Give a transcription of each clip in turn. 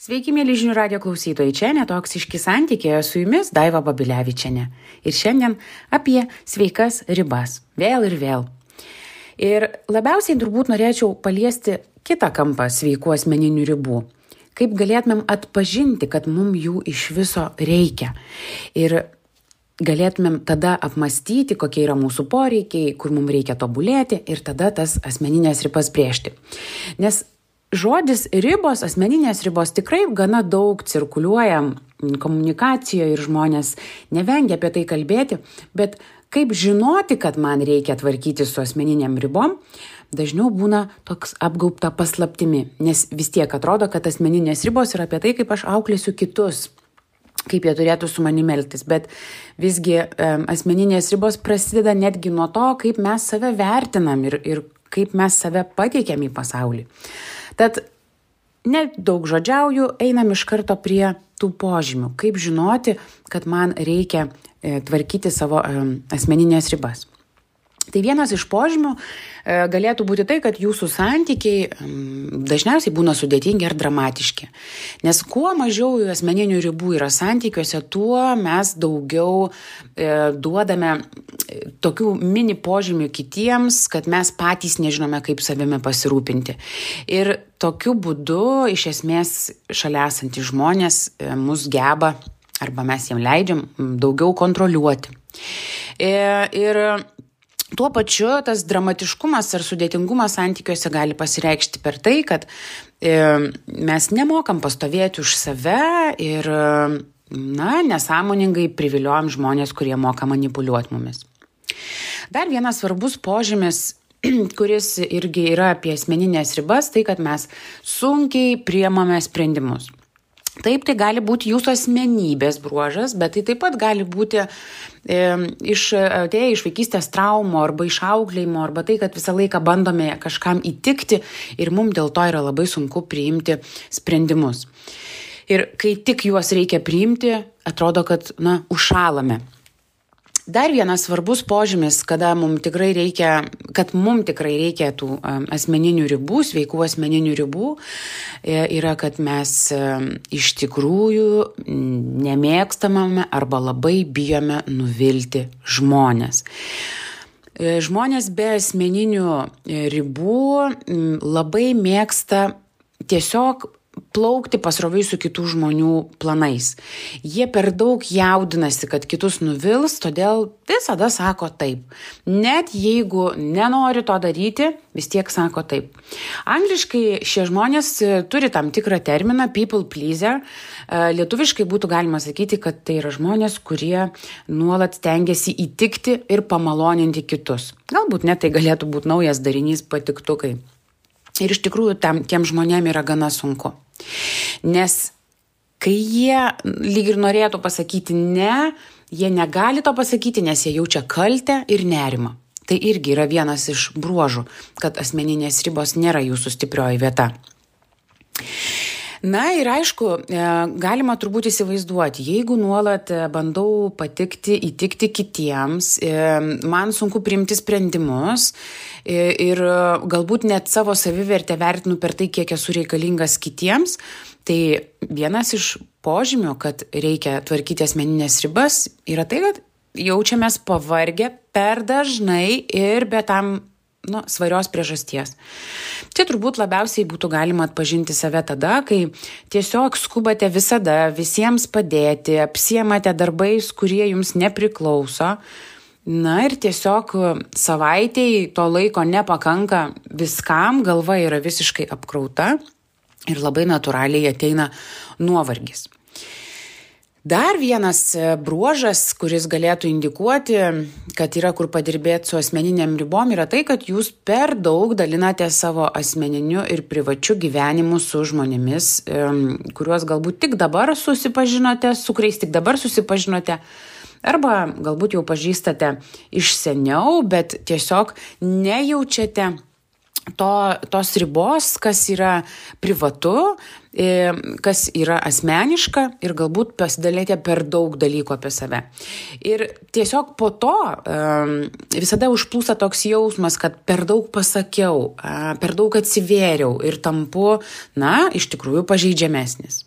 Sveiki, mėly žinių radio klausytojai, čia netoksiški santykiai, su jumis Daiva Babilevičiane. Ir šiandien apie sveikas ribas. Vėl ir vėl. Ir labiausiai turbūt norėčiau paliesti kitą kampą sveikų asmeninių ribų. Kaip galėtumėm atpažinti, kad mums jų iš viso reikia. Ir galėtumėm tada apmastyti, kokie yra mūsų poreikiai, kur mums reikia tobulėti ir tada tas asmeninės ribas brėžti. Nes žodis ribos, asmeninės ribos tikrai gana daug cirkuliuoja komunikacijoje ir žmonės nevengia apie tai kalbėti, bet kaip žinoti, kad man reikia tvarkyti su asmeniniam ribom, dažniau būna toks apgaubta paslaptimi, nes vis tiek atrodo, kad asmeninės ribos yra apie tai, kaip aš auklėsiu kitus kaip jie turėtų su manimi elgtis. Bet visgi asmeninės ribos prasideda netgi nuo to, kaip mes save vertinam ir, ir kaip mes save pateikiam į pasaulį. Tad nedaug žodžiauju, einam iš karto prie tų požymių, kaip žinoti, kad man reikia e, tvarkyti savo asmeninės ribas. Tai vienas iš požymių e, galėtų būti tai, kad jūsų santykiai dažniausiai būna sudėtingi ar dramatiški. Nes kuo mažiau asmeninių ribų yra santykiuose, tuo mes daugiau e, duodame e, tokių mini požymių kitiems, kad mes patys nežinome, kaip savimi pasirūpinti. Ir tokiu būdu iš esmės šalia esantys žmonės mus geba arba mes jiem leidžiam daugiau kontroliuoti. Ir Tuo pačiu tas dramatiškumas ar sudėtingumas santykiuose gali pasireikšti per tai, kad e, mes nemokam pastovėti už save ir, na, nesąmoningai priviliojam žmonės, kurie moka manipuliuoti mumis. Dar vienas svarbus požymis kuris irgi yra apie asmeninės ribas, tai kad mes sunkiai priemame sprendimus. Taip, tai gali būti jūsų asmenybės bruožas, bet tai taip pat gali būti e, iš, atėję iš vaikystės traumo arba iš auklėjimo, arba tai, kad visą laiką bandome kažkam įtikti ir mums dėl to yra labai sunku priimti sprendimus. Ir kai tik juos reikia priimti, atrodo, kad, na, užšalame. Dar vienas svarbus požymis, kada mums tikrai reikia, kad mums tikrai reikia tų asmeninių ribų, sveikų asmeninių ribų, e, yra, kad mes iš tikrųjų nemėgstamame arba labai bijome nuvilti žmonės. E, žmonės be asmeninių e, ribų labai mėgsta tiesiog plaukti pasroviui su kitų žmonių planais. Jie per daug jaudinasi, kad kitus nuvils, todėl visada sako taip. Net jeigu nenori to daryti, vis tiek sako taip. Angliškai šie žmonės e, turi tam tikrą terminą people pleaser. E, lietuviškai būtų galima sakyti, kad tai yra žmonės, kurie nuolat stengiasi įtikti ir pamaloninti kitus. Galbūt net tai galėtų būti naujas darinys patiktukai. Ir iš tikrųjų tam, tiem žmonėm yra gana sunku. Nes kai jie lyg ir norėtų pasakyti ne, jie negali to pasakyti, nes jie jaučia kaltę ir nerimą. Tai irgi yra vienas iš bruožų, kad asmeninės ribos nėra jūsų stiprioji vieta. Na ir aišku, e, galima turbūt įsivaizduoti, jeigu nuolat e, bandau patikti, įtikti kitiems, e, man sunku priimti sprendimus ir galbūt net savo savivertę vertinu per tai, kiek esu reikalingas kitiems, tai vienas iš požymių, kad reikia tvarkyti asmeninės ribas, yra tai, kad jaučiamės pavargę per dažnai ir be tam nu, svarios priežasties. Čia turbūt labiausiai būtų galima atpažinti save tada, kai tiesiog skubate visada visiems padėti, apsiemate darbais, kurie jums nepriklauso. Na ir tiesiog savaitėjai to laiko nepakanka viskam, galva yra visiškai apkrauta ir labai natūraliai ateina nuovargis. Dar vienas e, bruožas, kuris galėtų indikuoti, kad yra kur padirbėti su asmeniniam ribom, yra tai, kad jūs per daug dalinate savo asmeniniu ir privačiu gyvenimu su žmonėmis, kuriuos galbūt tik dabar susipažinote, su kuriais tik dabar susipažinote. Arba galbūt jau pažįstate iš seniau, bet tiesiog nejaučiate to, tos ribos, kas yra privatu, kas yra asmeniška ir galbūt pasidalėte per daug dalykų apie save. Ir tiesiog po to visada užplūsta toks jausmas, kad per daug pasakiau, per daug atsivėriau ir tampu, na, iš tikrųjų pažeidžiamesnis.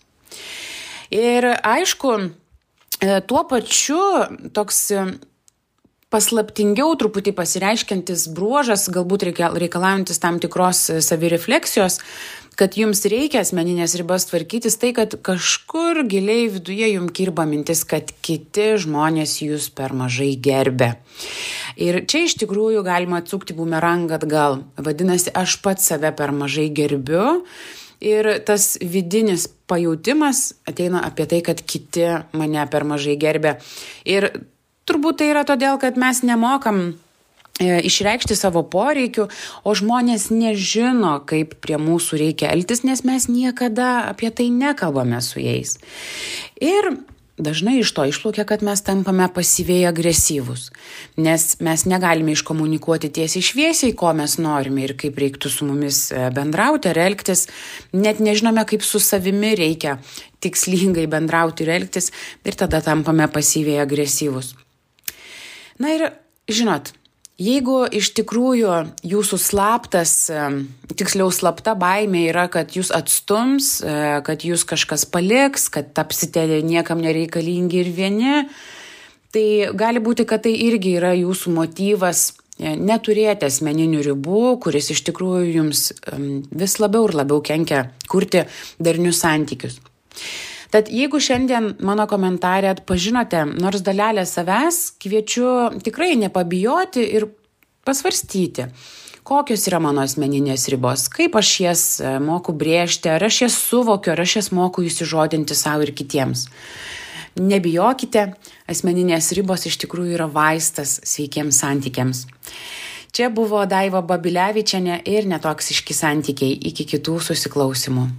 Ir aišku, e, tuo pačiu toks e, paslaptingiau truputį pasireiškiantis bruožas, galbūt reikalaujantis tam tikros savirefleksijos, kad jums reikia asmeninės ribas tvarkytis, tai kad kažkur giliai viduje jums kirba mintis, kad kiti žmonės jūs per mažai gerbė. Ir čia iš tikrųjų galima atsukti bumerangą atgal. Vadinasi, aš pats save per mažai gerbiu. Ir tas vidinis pajūtimas ateina apie tai, kad kiti mane per mažai gerbė. Ir turbūt tai yra todėl, kad mes nemokam išreikšti savo poreikių, o žmonės nežino, kaip prie mūsų reikia elgtis, nes mes niekada apie tai nekalbame su jais. Ir dažnai iš to išplaukia, kad mes tampame pasyviai agresyvus, nes mes negalime iškomunikuoti tiesiai šviesiai, ko mes norime ir kaip reiktų su mumis e, bendrauti ar elgtis, net nežinome, kaip su savimi reikia tikslingai bendrauti ir elgtis ir tada tampame pasyviai agresyvus. Na ir žinot, Jeigu iš tikrųjų jūsų slaptas, tiksliau slapta baimė yra, kad jūs atstums, e, kad jūs kažkas paliks, kad tapsite niekam nereikalingi ir vieni, tai gali būti, kad tai irgi yra jūsų motyvas e, neturėti asmeninių ribų, kuris iš tikrųjų jums vis labiau ir labiau kenkia kurti darnius santykius. Tad jeigu šiandien mano komentarė atpažinote nors dalelę savęs, kviečiu tikrai nepabijoti ir pasvarstyti, kokios yra mano asmeninės ribos, kaip aš jas e, moku brėžti, ar aš jas suvokiu, ar aš jas moku įsižodinti savo ir kitiems. Nebijokite, asmeninės ribos iš tikrųjų yra vaistas sveikiems santykiams. Čia buvo Daiva Babilevičiane ir netoksiški santykiai. Iki kitų susiklausimų.